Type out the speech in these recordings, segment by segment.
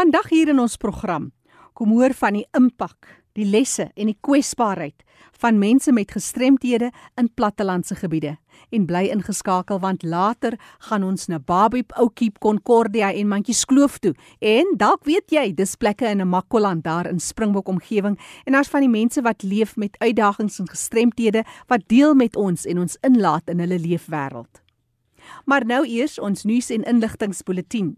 Vandag hier in ons program kom hoor van die impak, die lesse en die kwesbaarheid van mense met gestremthede in plattelandse gebiede. En bly ingeskakel want later gaan ons na Babiep, Oukiep, Concordia en Mantjies Kloof toe. En dalk weet jy, dis plekke in 'n Makwaland daar in Springbok omgewing en daar's van die mense wat leef met uitdagings en gestremthede wat deel met ons en ons inlaat in hulle leefwêreld. Maar nou eers ons nuus en inligtingspoletin.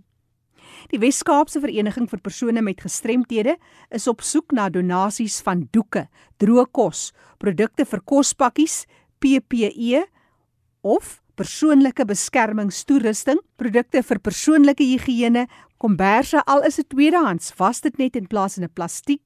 Die Wes-Kaapse Vereniging vir persone met gestremthede is op soek na donasies van doeke, droë kos, produkte vir kospakkies, PPE of persoonlike beskermingstoerusting, produkte vir persoonlike higiëne, komberse al is dit tweedehands, was dit net in plaas van 'n plastiek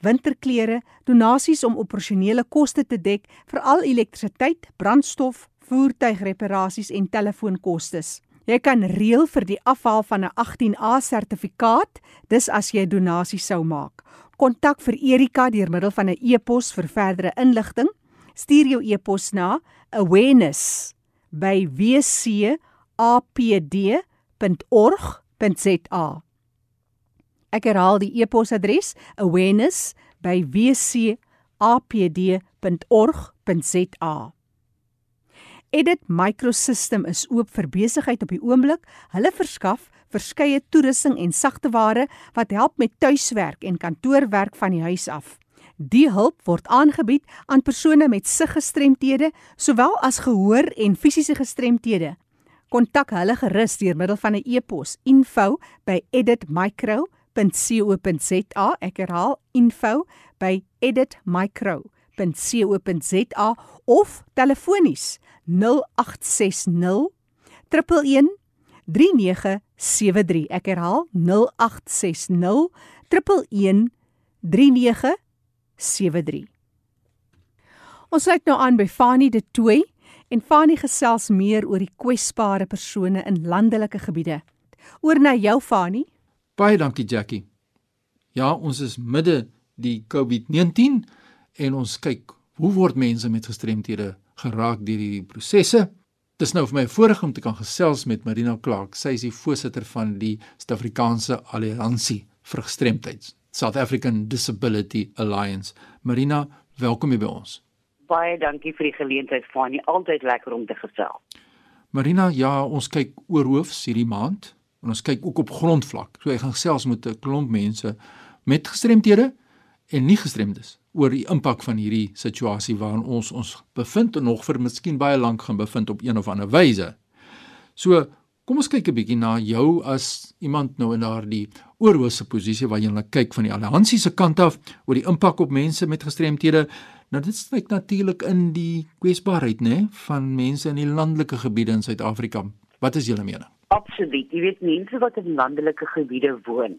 winterklere, donasies om operasionele koste te dek, veral elektrisiteit, brandstof, voertuigreparasies en telefoonkoste. Jy kan reël vir die afhaal van 'n 18A sertifikaat, dis as jy 'n donasie sou maak. Kontak vir Erika deur middel van 'n e-pos vir verdere inligting. Stuur jou e-pos na awareness@wcapd.org.za. Ek herhaal die e-posadres: awareness@wcapd.org.za. Edit Microsystem is oop vir besigheid op die oomblik. Hulle verskaf verskeie toerusting en sagteware wat help met tuiswerk en kantoorwerk van die huis af. Die hulp word aangebied aan persone met siggestremthede sowel as gehoor en fisiese gestremthede. Kontak hulle gerus deur middel van 'n e-pos: info@editmicro.co.za. Ek herhaal: info@editmicro.co.za of telefonies 0800 0860 111 3973. Ek herhaal 0860 111 3973. Ons sluit nou aan by Fanie de Tooi en Fanie gesels meer oor die kwesbare persone in landelike gebiede. Oor na jou Fanie. Baie dankie Jackie. Ja, ons is midde die COVID-19 en ons kyk hoe word mense met gestremthede geraak deur hierdie prosesse. Dis nou vir my 'n voorreg om te kan gesels met Marina Clark. Sy is die voorsitter van die Suid-Afrikaanse Alliansie vir Gestremdheid, South African Disability Alliance. Marina, welkom hier by ons. Baie dankie vir die geleentheid, Fanie. Altyd lekker om te gesels. Marina, ja, ons kyk oor hoofs hierdie maand en ons kyk ook op grondvlak. So ek gaan gesels met 'n klomp mense met gestremthede en nie gestremdes oor die impak van hierdie situasie waarin ons ons bevind en nog vir miskien baie lank gaan bevind op een of ander wyse. So, kom ons kyk 'n bietjie na jou as iemand nou in daardie oorhoofse posisie waar jy net kyk van die alliansie se kant af oor die impak op mense met gestremthede. Nou dit steek natuurlik in die kwesbaarheid, né, van mense in die landelike gebiede in Suid-Afrika. Wat is julle mening? Absoluut. Jy weet mense wat in landelike gebiede woon,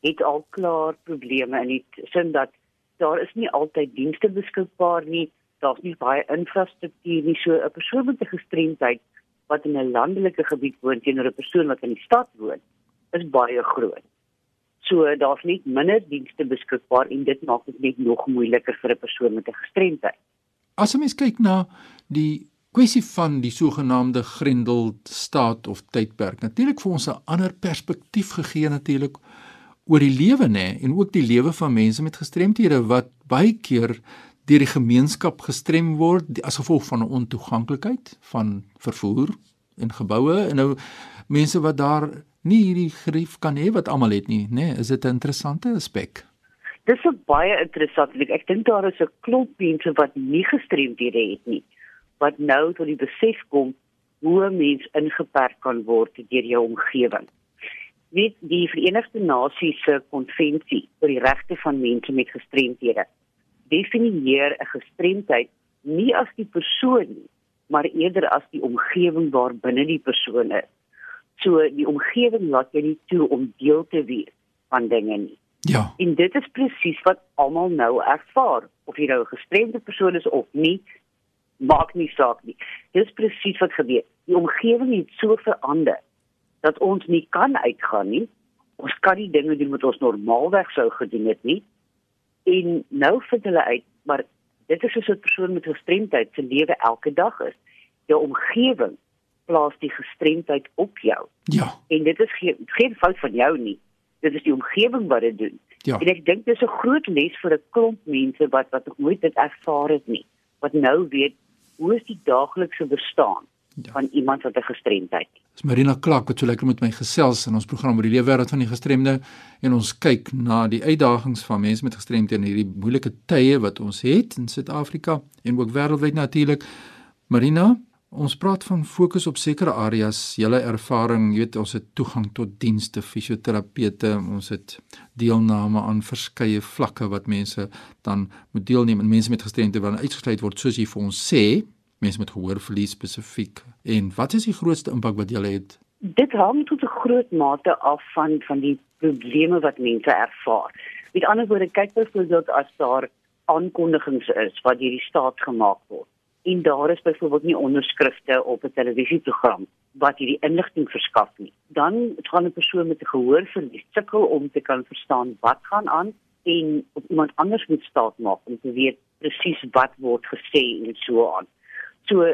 het al klaar probleme in die sin dat daar is nie altyd dienste beskikbaar nie, daar's nie baie infrastruktuur nie, so 'n persoon met 'n gestremdheid wat in 'n landelike gebied woon teenoor 'n persoon wat in die stad woon, is baie groot. So daar's nie minder dienste beskikbaar en dit maak dit net nog moeiliker vir 'n persoon met 'n gestremdheid. As 'n mens kyk na die kwessie van die sogenaamde Grendel staat of tydperk, natuurlik vir ons 'n ander perspektief gegee natuurlik oor die lewe nê en ook die lewe van mense met gestremthede wat baie keer deur die gemeenskap gestrem word as gevolg van 'n ontoeganklikheid van vervoer en geboue. En nou mense wat daar nie hierdie gerief kan hê wat almal het nie nê is dit 'n interessante aspek. Dis 'n baie interessant ek, ek dink daar is 'n klomp mense wat nie gestremdhede het nie wat nou tot die besef kom hoe 'n mens ingeperk kan word deur jou omgewing weet die Verenigde Nasies se konvensie oor die regte van mense met gestremthede definieer 'n gestremdheid nie as die persoon nie, maar eerder as die omgewing waarbinne die persoon is. So die omgewing laat jy nie toe om deel te wees van dinge nie. Ja. En dit is presies wat almal nou ervaar, of jy nou 'n gestremde persoon is of nie, maak nie saak nie. Dis presies wat gebeur. Die omgewing het so verander dat ons nie kan uitgaan nie. Ons kan nie dinge doen wat ons normaalweg sou gedoen het nie. En nou vind hulle uit, maar dit is soos 'n persoon met gestremdheid se lewe elke dag is. Jou omgewing plaas die gestremdheid op jou. Ja. En dit is geen geen fout van jou nie. Dit is die omgewing wat dit doen. Ja. En ek dink dis 'n groot les vir 'n klomp mense wat wat nog nooit dit ervaar het nie. Wat nou weet hoe is die daaglikse bestaan ja. van iemand wat 'n gestremdheid het. Dis Marina Klak wat so lekker met my gesels in ons program oor die lewe wêreld van die gestremde en ons kyk na die uitdagings van mense met gestremdhede in hierdie moeilike tye wat ons het in Suid-Afrika en ook wêreldwyd natuurlik. Marina, Ons praat van fokus op sekere areas, julle ervaring, jy weet ons het toegang tot dienste, fisioterapeute, ons het deelname aan verskeie vlakke wat mense dan moet deelneem en mense met gestremdhede wat uitgesluit word soos jy vir ons sê, mense met gehoorverlies spesifiek. En wat is die grootste impak wat julle het? Dit hang tot 'n groot mate af van van die probleme wat mense ervaar. Met ander woorde, kyk byvoorbeeld as daar aankondigings is wat deur die staat gemaak word en daar is byvoorbeeld nie onderskrifte op 'n televisieprogram wat hierdie inligting verskaf nie. Dan gaan 'n persoon met 'n gehoorverlies sukkel om te kan verstaan wat gaan aan en op iemand anders moet staat maak om te weet presies wat word gesê en so aan. So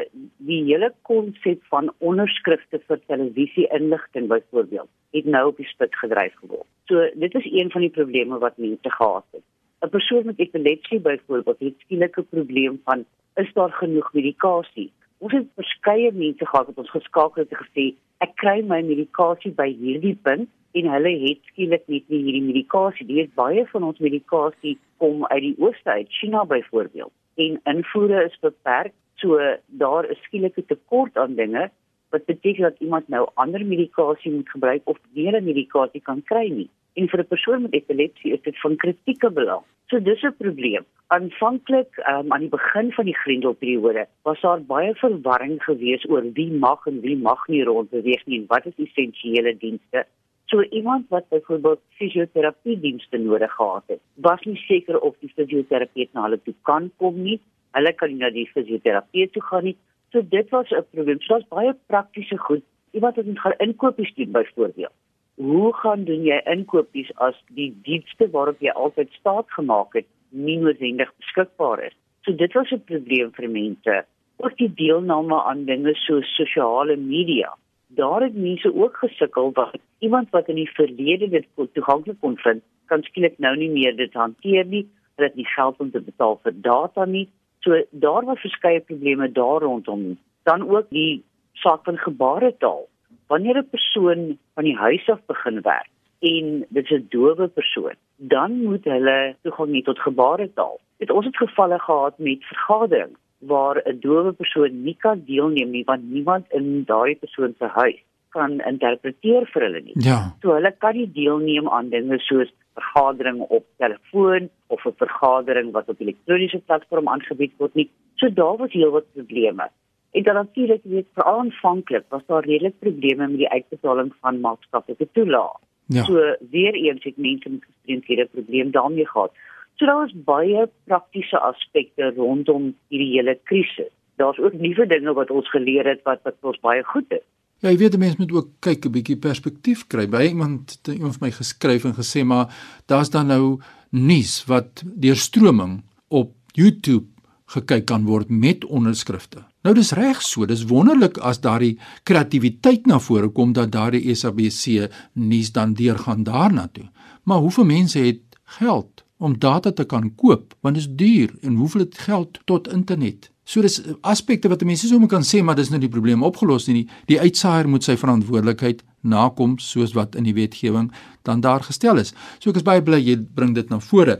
die hele konsep van onderskrifte vir televisie inligting byvoorbeeld het nou op die spit gedryf geword. So dit is een van die probleme wat mense gehad het. 'n Persoon met epilepsie byvoorbeeld het skielik 'n probleem van is daar genoeg medikasie? Ons het verskeie mense gehad wat ons geskakel het en gesê ek kry my medikasie by hierdie punt en hulle het skielik net nie hierdie medikasie. Dit is baie van ons medikasie kom uit die ooste uit China byvoorbeeld en invoere is beperk. So daar 'n tekort aan dinge wat beteken dat iemand nou ander medikasie moet gebruik of hulle medikasie kan kry nie. En vir 'n persoon met epilepsie is dit van kritieke belang. So dis 'n probleem. Aanvanklik um, aan die begin van die Grendelperiode was daar baie verwarring geweest oor wie mag en wie mag nie rondbeweeg nie en wat is essensiële dienste. So iemand wat byvoorbeeld fisioterapie dienste nodig gehad het, was nie seker of die fisioterapeut na hulle toe kan kom nie. Hulle kan nie na die fisioterapeut toe gaan nie. So dit was 'n probleem. So daar's baie praktiese goed. Iemand wat moet gaan inkopies doen byvoorbeeld. Hoe gaan doen jy inkopies as die dienste waarop jy altyd staat gemaak het nie noodwendig beskikbaar is? So dit was 'n probleem vir mense. Ook die deelname aan dinge so sosiale media. Daar het mense ook gesukkel wat iemand wat in die verlede dit toeganklik kon vind, kan skielik nou nie meer dit hanteer nie. Hulle het nie geld om te betaal vir data nie. So daar was verskeie probleme daar rondom. Dan ook die saak van gebaretaal. Wanneer 'n persoon van die huis af begin werk en dit is 'n dowe persoon, dan moet hulle toegang hê tot gebaretaal. Dit ons het gevalle gehad met vergaderings waar 'n dowe persoon nie kan deelneem nie want niemand in daai persoon se huis kan interpreteer vir hulle nie. Ja. So hulle kan nie deelneem aan dinge soos vergadering op telefoon of 'n vergadering wat op elektroniese platform aangebied word nie. So daar was heelwat probleme. En dan natuurlik weet veral aanvanklik was daar redelik probleme met die uitbetaling van maatskaplike toelaag. Ja. So weer eens het mense met gestremdhede probleem daarmee gehad. So daar was baie praktiese aspekte rondom hierdie hele krisis. Daar's ook nuwe dinge wat ons geleer het wat wat ons baie goed is. Ja, jy weet mense moet ook kyk 'n bietjie perspektief kry. By iemand het iemand vir my geskryf en gesê maar daar's dan nou nuus wat deur stroming op YouTube gekyk kan word met onderskrifte. Nou dis reg so, dis wonderlik as daardie kreatiwiteit na vore kom dat daardie SABC nuus dan deurgaan daarna toe. Maar hoeveel mense het geld om data te kan koop want dit is duur en hoeveel het geld tot internet? So dis aspekte wat mense sommer kan sê maar dis nou die probleem opgelos nie. Die uitsaaier moet sy verantwoordelikheid nakom soos wat in die wetgewing dan daar gestel is. So ek is baie bly jy bring dit na vore.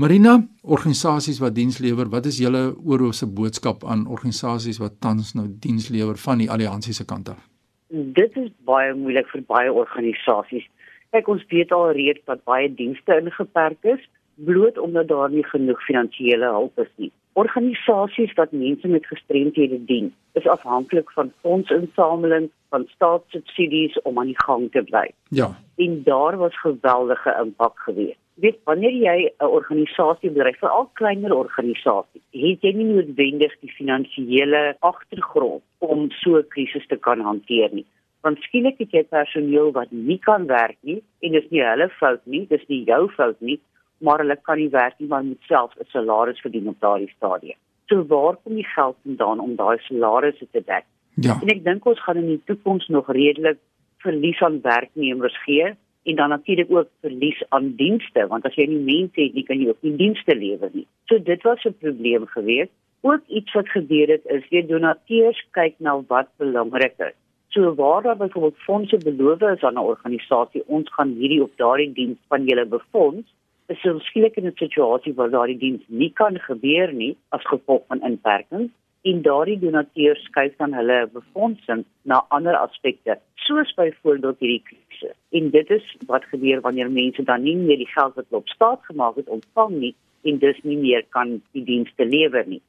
Marina, organisasies wat diens lewer, wat is julle oorhoofse boodskap aan organisasies wat tans nou diens lewer van die alliansie se kant af? Dit is baie moeilik vir baie organisasies. Kyk, ons weet al reeds dat baie dienste ingeperk is bloot omdat daar nie genoeg finansiële hulp is nie. Organisasies wat mense met gestremthede dien, is afhanklik van fondsinsameling, van staatssubsidies om aan die gang te bly. Ja. En daar was geweldige impak geweest weet wanneer jy 'n organisasie bedryf, veral kleiner organisasies, het jy nie noodwendig die finansiële agtergrond om so 'n krisis te kan hanteer nie. Want skielik het jy personeel wat nie kan werk nie en dis nie hulle fout nie, dis nie jou fout nie, maar hulle kan nie werk nie want moet self 'n salaris verdien op daardie stadium. So waar kom die geld vandaan om daai salarisse te dek? Ja. En ek dink ons gaan in die toekoms nog redelik verlies aan werknemers gee en dan natuurlik ook verlies aan dienste want as jy nie mense het nie kan jy ook nie dienste lewer nie. So dit was 'n probleem gewees. Ook iets wat gebeur het is jy donateurs kyk na wat belangrik is. So waar daar byvoorbeeld fondse beloof is aan 'n organisasie ons gaan hierdie op daardie diens van julle befonds is ons skielik in 'n situasie waar daardie diens nie kan gebeur nie as gevolg van inperkings en daardie donateurs skuif dan hulle befondsing na ander aspekte soos byvoorbeeld hierdie krisis. En dit is wat gebeur wanneer mense dan nie meer die geld wat hulle op staat gemaak het ontvang nie en dus nie meer kan die dienste lewer nie.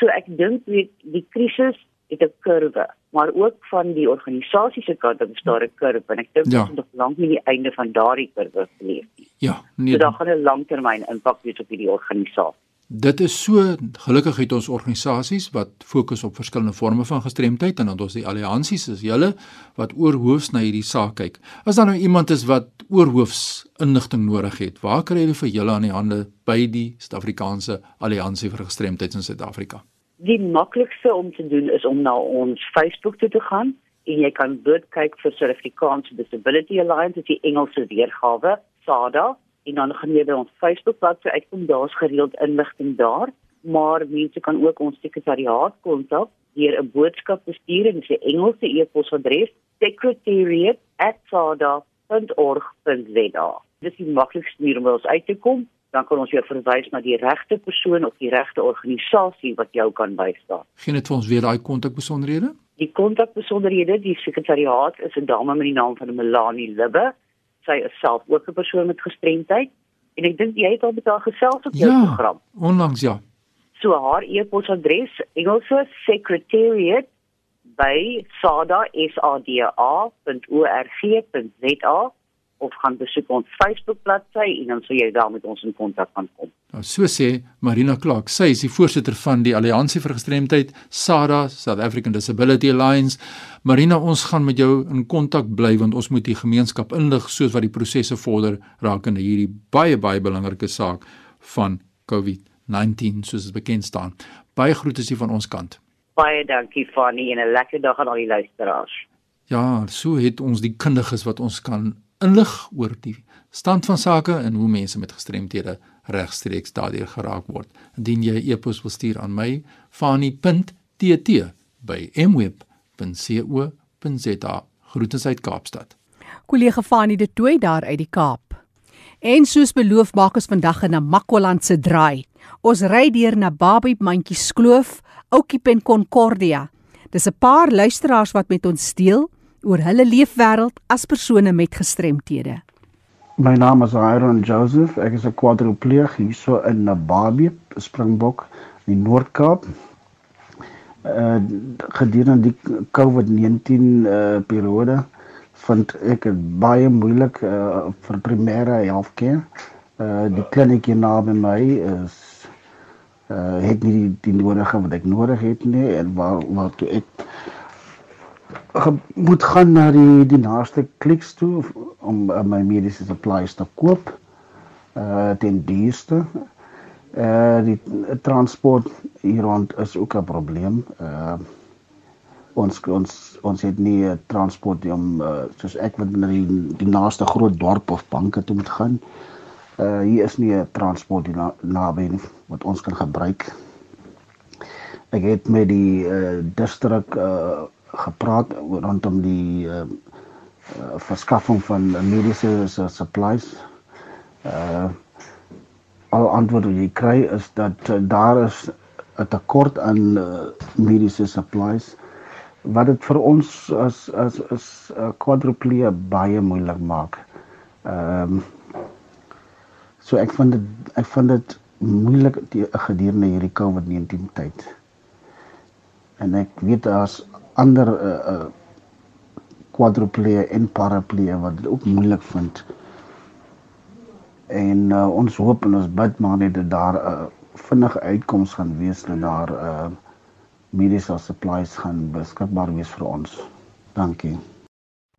So ek dink die, die krisis het 'n kurwe, maar ook van die organisasie se kant af daar 'n kurwe en ek dink ja. ons nog lank nie die einde van daardie kurwe beleef nie. Ja, nee. So daar gaan 'n langtermyn impak wees op hierdie organisasie. Dit is so gelukkig het ons organisasies wat fokus op verskillende forme van gestremdheid en dan ons die alliansies is julle wat oorhoofs na hierdie saak kyk. As daar nou iemand is wat oorhoofs inligting nodig het, waar kry jy vir julle aan die hande by die Suid-Afrikaanse Alliansie vir Gestremdheid in Suid-Afrika? Die maklikste om te doen is om na ons Facebook toe te gaan en jy kan dit kyk vir Suid-Afrikaanse Disability Alliance, dit is die Engelse weergawe, SADA, en dan gaan jy by ons Facebook bladsy uitkom, daar's gereeld inligting daar, maar mense kan ook ons sekretariaat kontak deur 'n boodskap te stuur in sy Engelse e-posadres secretariat@sada.org.za. Dit is die maklikste manier om ons uit te kom dan kan ons jou verwys na die regte persoon of die regte organisasie wat jou kan bystaan. Geen dit vir ons weer daai kontakbesonderhede? Die kontakbesonderhede, die sekretariaat is 'n dame met die naam van Melanie Libbe. Sy is self ook 'n persoon met gestremdheid en ek dink jy het al met haar gesels op jou ja, program. Onlangs ja. So haar e-posadres Engelse secretariat by sada.org.za of gaan besoek ons Facebook bladsy en dan sal jy daar met ons in kontak kan kom. Nou so sê Marina Clark, sy is die voorsitter van die Alliansie vir Gestremdheid, SADA, South African Disability Alliance. Marina, ons gaan met jou in kontak bly want ons moet die gemeenskap inlig soos wat die prosesse vorder rakende hierdie baie baie belangrike saak van COVID-19 soos dit bekend staan. Baie groete is hier van ons kant. Baie dankie Fanny en 'n lekker dag aan al die luisteraars. Ja, so het ons die kundiges wat ons kan inlig oor die stand van sake en hoe mense met gestremthede regstreeks daardeur geraak word. Indien jy 'n e e-pos wil stuur aan my, fani.tt by mweb.co.za. Groete uit Kaapstad. Kollega Fani de Tooi daar uit die Kaap. En soos beloof maak ons vandag 'n Namakwaland se draai. Ons ry deur na Babie Mandjies Kloof, Oukiep en Concordia. Dis 'n paar luisteraars wat met ons deel oor hulle leefwêreld as persone met gestremthede. My naam is Aaron Joseph. Ek is 'n kwadripleeg hierso in Nababie, Springbok, in die Noord-Kaap. Uh gedurende die COVID-19 uh periode vind ek dit baie moeilik uh vir primêre healthcare. Uh die kliniek hier naby my is uh het nie die, die nodige wat ek nodig het nie en waar waar toe ek moet gaan na die die naaste kliks toe om uh, my mediese supplies te koop. Uh ten duurste. Uh die transport hier rond is ook 'n probleem. Uh ons ons ons het nie transport om uh, soos ek wat na die, die naaste groot dorp of banke toe moet gaan. Uh hier is nie 'n transport na, naby nie wat ons kan gebruik. Ek het met die uh distrik uh gepraat rondom die uh, uh, verskaffing van mediese supplies. Uh al antwoord wat jy kry is dat uh, daar is 'n tekort aan uh, mediese supplies wat dit vir ons as as as 'n uh, quadriplegie baie moeilik maak. Ehm um, so ek vind dit ek vind dit moeilik gedurende hierdie COVID-19 tyd. En ek weet daar's ander uh uh quadriplee en paraplee wat dit ook moeilik vind. En uh, ons hoop en ons bid maar net dat daar 'n uh, vinnige uitkoms gaan wees dat daar uh mediese supplies gaan beskikbaar wees vir ons. Dankie.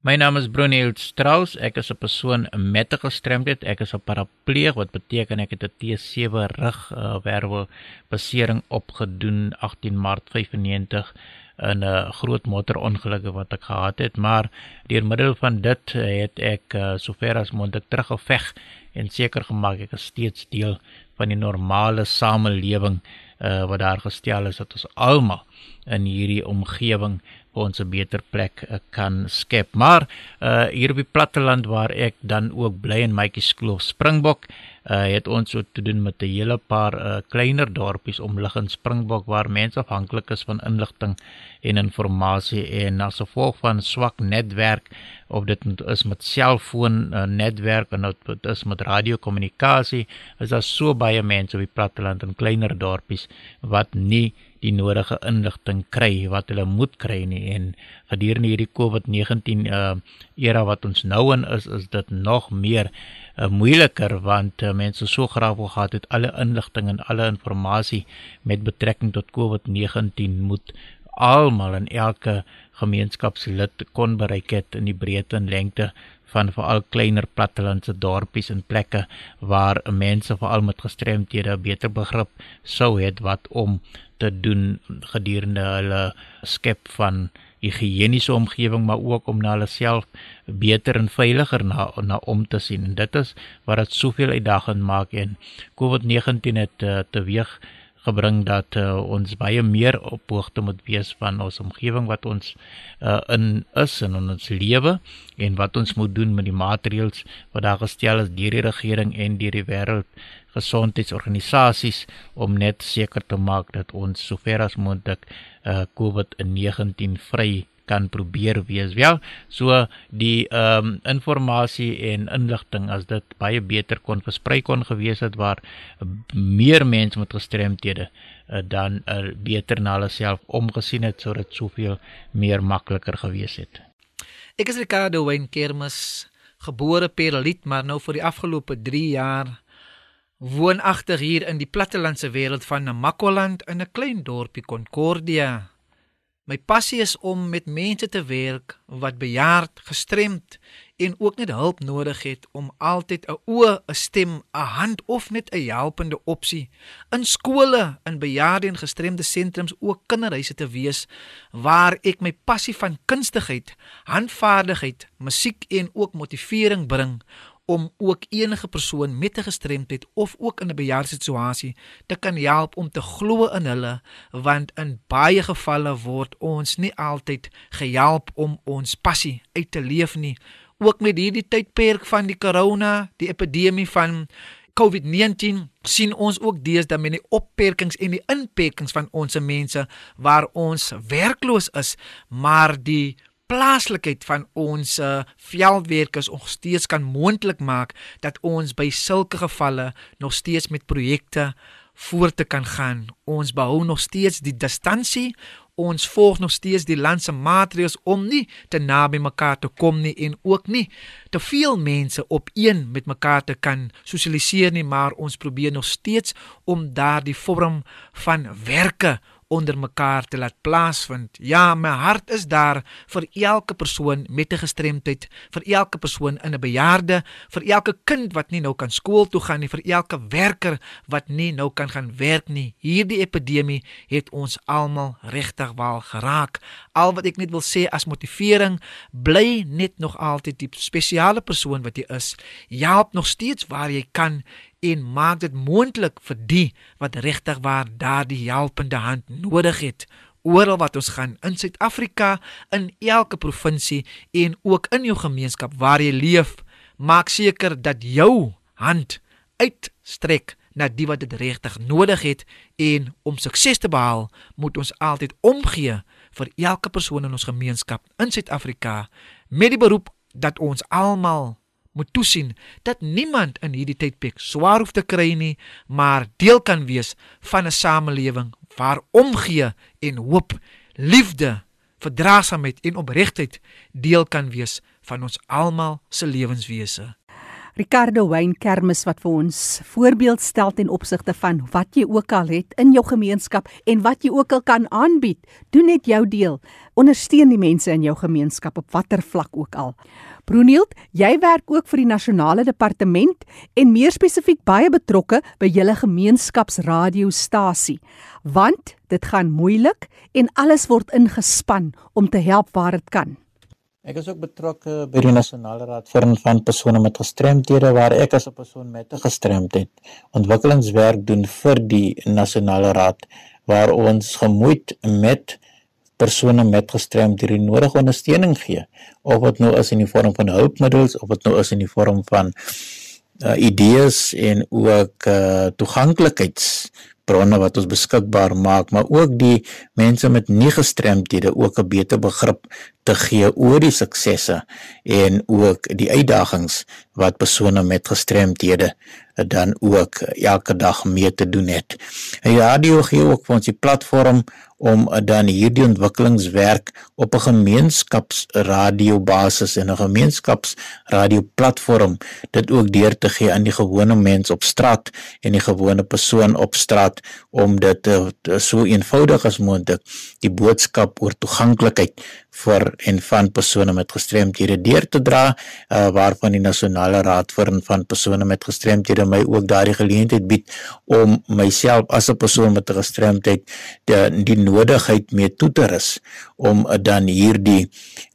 My naam is Brunel Strauss. Ek is 'n persoon met 'n gestremdheid. Ek is 'n parapleeg wat beteken ek het 'n T7 rug uh, wervel besering opgedoen 18 Maart 95 in 'n uh, groot motorongelukke wat ek gehad het, maar deur middel van dit het ek uh, sover as moontlik teruggeveg en seker gemaak ek is steeds deel van die normale samelewing uh, wat daar gestel is dat ons almal in hierdie omgewing vir ons 'n beter plek uh, kan skep. Maar uh, hier op die platteland waar ek dan ook bly in Mytjies Kloof Springbok uh, het ons so te doen met 'n hele paar uh, kleiner dorpies omliggend Springbok waar mense afhanklik is van inligting en inligting en as gevolg van swak netwerk of dit is met selfoon uh, netwerk en dit is met radiokommunikasie is daar so baie mense op die platteland in kleiner dorpies wat nie die nodige inligting kry wat hulle moet kry nie. En gedurende hierdie COVID-19 uh, era wat ons nou in is is dit nog meer uh, moeiliker want uh, mense so graag wil gehad het alle inligting en alle inligting met betrekking tot COVID-19 moet almal en elke gemeenskapslid kon bereik het in die breedte en lengte van veral kleiner plattelandse dorpies en plekke waar mense veral met gestremthede 'n beter begrip sou hê wat om te doen gedurende hulle skep van higiëniese omgewing maar ook om na hulle self beter en veiliger na na om te sien. En dit is wat dit soveel uitdagend maak en COVID-19 het uh, teweeg gebring dat uh, ons baie meer op hoogte moet wees van ons omgewing wat ons uh, in is en in ons lewe en wat ons moet doen met die maatreëls wat daar gestel is deur die regering en deur die wêreld gesondheidsorganisasies om net seker te maak dat ons sover as moontlik uh, COVID-19 vry kan probeer wees. Wel, so die ehm um, inligting en inligting as dit baie beter kon versprei kon gewees het waar meer mense met gestremthede uh, dan uh, beter na hulle self omgesien het sou dit soveel meer makliker gewees het. Ek is Ricardo Wayne Kermis, gebore Pereliet, maar nou vir die afgelope 3 jaar woonagtig hier in die plattelandse wêreld van Namakwaland in 'n klein dorpie Concordia. My passie is om met mense te werk wat bejaard, gestremd en ook net hulp nodig het om altyd 'n oë, 'n stem, 'n hand of net 'n helpende opsie in skole, in bejaarde en gestremde sentrums ook kinderhuise te wees waar ek my passie van kunstigheid, handvaardigheid, musiek en ook motivering bring om ook enige persoon met 'n gestremdheid of ook in 'n bejaarde situasie te kan help om te glo in hulle want in baie gevalle word ons nie altyd gehelp om ons passie uit te leef nie. Ook met hierdie tydperk van die corona die epidemie van COVID-19 sien ons ook deesdae met die opperkings en die inperkings van ons mense waar ons werkloos is maar die plaaslikheid van ons uh, veldwerkers nog steeds kan moontlik maak dat ons by sulke gevalle nog steeds met projekte voort te kan gaan. Ons behou nog steeds die distansie. Ons volg nog steeds die land se maatreëls om nie te naby mekaar te kom nie en ook nie te veel mense op een met mekaar te kan sosialiseer nie, maar ons probeer nog steeds om daardie vorm van werke onder mekaar te laat plaasvind. Ja, my hart is daar vir elke persoon met 'n gestremdheid, vir elke persoon in 'n bejaarde, vir elke kind wat nie nou kan skool toe gaan nie, vir elke werker wat nie nou kan gaan werk nie. Hierdie epidemie het ons almal regtig wel geraak. Al wat ek net wil sê as motivering, bly net nog altyd die spesiale persoon wat jy is. Help nog steeds waar jy kan en maak dit moontlik vir die wat regtig waar daardie helpende hand nodig het. Oral wat ons gaan in Suid-Afrika in elke provinsie en ook in jou gemeenskap waar jy leef maak seker dat jou hand uitstrek na die wat dit regtig nodig het en om sukses te behaal moet ons altyd omgee vir elke persoon in ons gemeenskap in Suid-Afrika met die beroep dat ons almal moet toesien dat niemand in hierdie tydperk swaar hoef te kry nie, maar deel kan wees van 'n samelewing waar omgee en hoop, liefde, verdraagsaamheid en opregtheid deel kan wees van ons almal se lewenswese. Ricardo Wayne Kermis wat vir ons voorbeeld stel ten opsigte van wat jy ook al het in jou gemeenskap en wat jy ook al kan aanbied. Doen net jou deel. Ondersteun die mense in jou gemeenskap op watter vlak ook al. Brunield, jy werk ook vir die nasionale departement en meer spesifiek baie betrokke by julle gemeenskapsradiostasie. Want dit gaan moeilik en alles word ingespan om te help waar dit kan. Ek is ook betrokke by die Nasionale Raad vir van persone met gestremthede waar ek as 'n persoon met 'n gestremdheid ontwikkelingswerk doen vir die Nasionale Raad waar ons gemoeid met persone met gestremdhede die nodige ondersteuning gee of dit nou is in die vorm van hulpmiddels of dit nou is in die vorm van uh, idees en ook uh, toeganklikheids bronne wat ons beskikbaar maak maar ook die mense met nie gestremdhede ook 'n beter begrip te gee oor die suksesse en ook die uitdagings wat persone met gestremdhede dan ook elke dag mee te doen het. En die radio gee ook vir ons die platform om dan hierdie ontwikkelingswerk op 'n gemeenskapsradio basis en 'n gemeenskapsradio platform dit ook deur te gee aan die gewone mens op straat en die gewone persoon op straat om dit te, te, so eenvoudig as moontlik die boodskap oor toeganklikheid vir en van persone met gestremthede deur te dra uh, waarvan die nasionale raad vir en van persone met gestremthede my ook daardie geleentheid bied om myself as 'n persoon met 'n gestremdheid die, die nodigheid mee toe te rus om uh, dan hierdie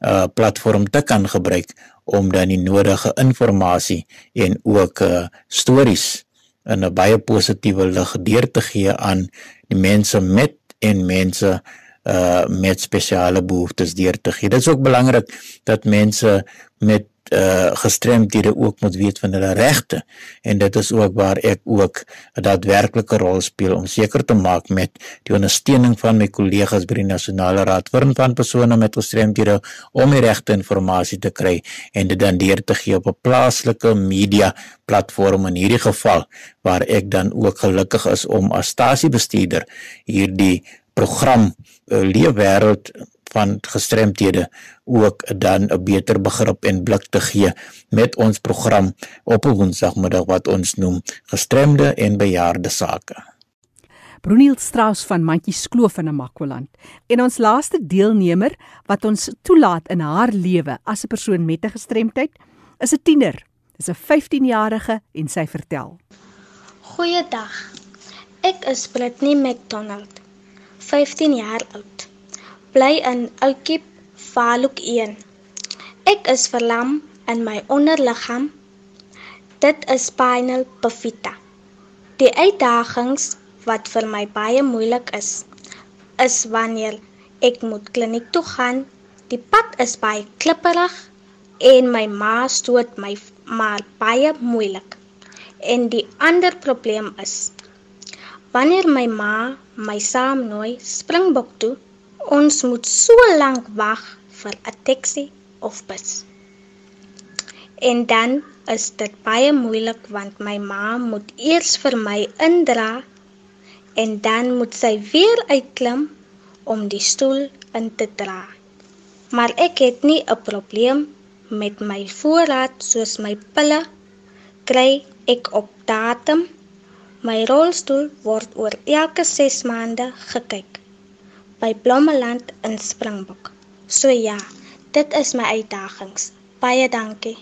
uh, platform te kan gebruik om dan die nodige inligting en ook uh, stories in 'n baie positiewe lig deur te gee aan die mense met en mense uh met spesiale behoeftes deur te gee. Dit is ook belangrik dat mense met uh gestremdhede ook moet weet van hulle regte en dit is ook waar ek ook 'n daadwerklike rol speel om seker te maak met die ondersteuning van my kollegas by die Nasionale Raad van persone met gestremdhede om die regte inligting te kry en dit dan deur te gee op 'n plaaslike media platform in hierdie geval waar ek dan ook gelukkig is om as stasiebestuurder hierdie program uh, leefwêreld van gestremdhede ook dan 'n beter begrip en blik te gee met ons program op 'n woensdagmiddag wat ons noem gestremde en bejaarde sake. Bruniel Strauss van Mantjies Kloof in Namakwaland. En ons laaste deelnemer wat ons toelaat in haar lewe as 'n persoon met 'n gestremdheid is 'n tiener. Dis 'n 15-jarige en sy vertel. Goeiedag. Ek is Britney McDonald. 15 jaar oud. Bly in Oukiep, Valuk 1. Ek is verlam in my onderliggaam. Dit is spinal bifida. Die uitdagings wat vir my baie moeilik is, is wanneer ek moet kliniek toe gaan. Die pad is baie klipperig en my ma stoot my maar baie moeilik. En die ander probleem is Wanneer my ma my saamnooi Springbok toe, ons moet so lank wag vir 'n taxi of bus. En dan is dit baie moeilik want my ma moet eers vir my indra en dan moet sy weer uitklim om die stoel in te dra. Maar ek het nie 'n probleem met my voorraad soos my pille kry ek op datum My rolstoel word oor elke 6 maande gekyk by Blommeland in Springbok. So ja, dit is my uitdagings. Baie dankie.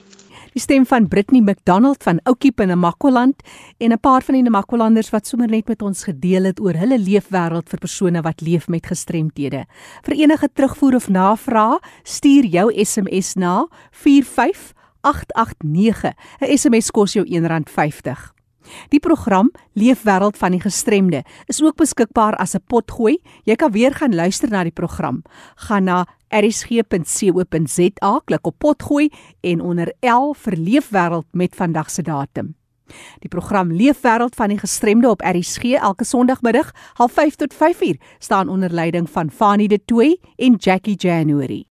Die stem van Britney McDonald van Oukiep in Namakwaland en 'n paar van die Namakwalanders wat sommer net met ons gedeel het oor hulle leefwêreld vir persone wat leef met gestremthede. Vir enige terugvoer of navraag, stuur jou SMS na 45889. 'n SMS kos jou R1.50. Die program Leefwêreld van die Gestremde is ook beskikbaar as 'n potgooi. Jy kan weer gaan luister na die program. Gaan na erisg.co.za, klik op potgooi en onder L vir Leefwêreld met vandag se datum. Die program Leefwêreld van die Gestremde op RSG elke Sondagmiddag 05:30 tot 5:00 staan onder leiding van Fanie De Tooy en Jackie January.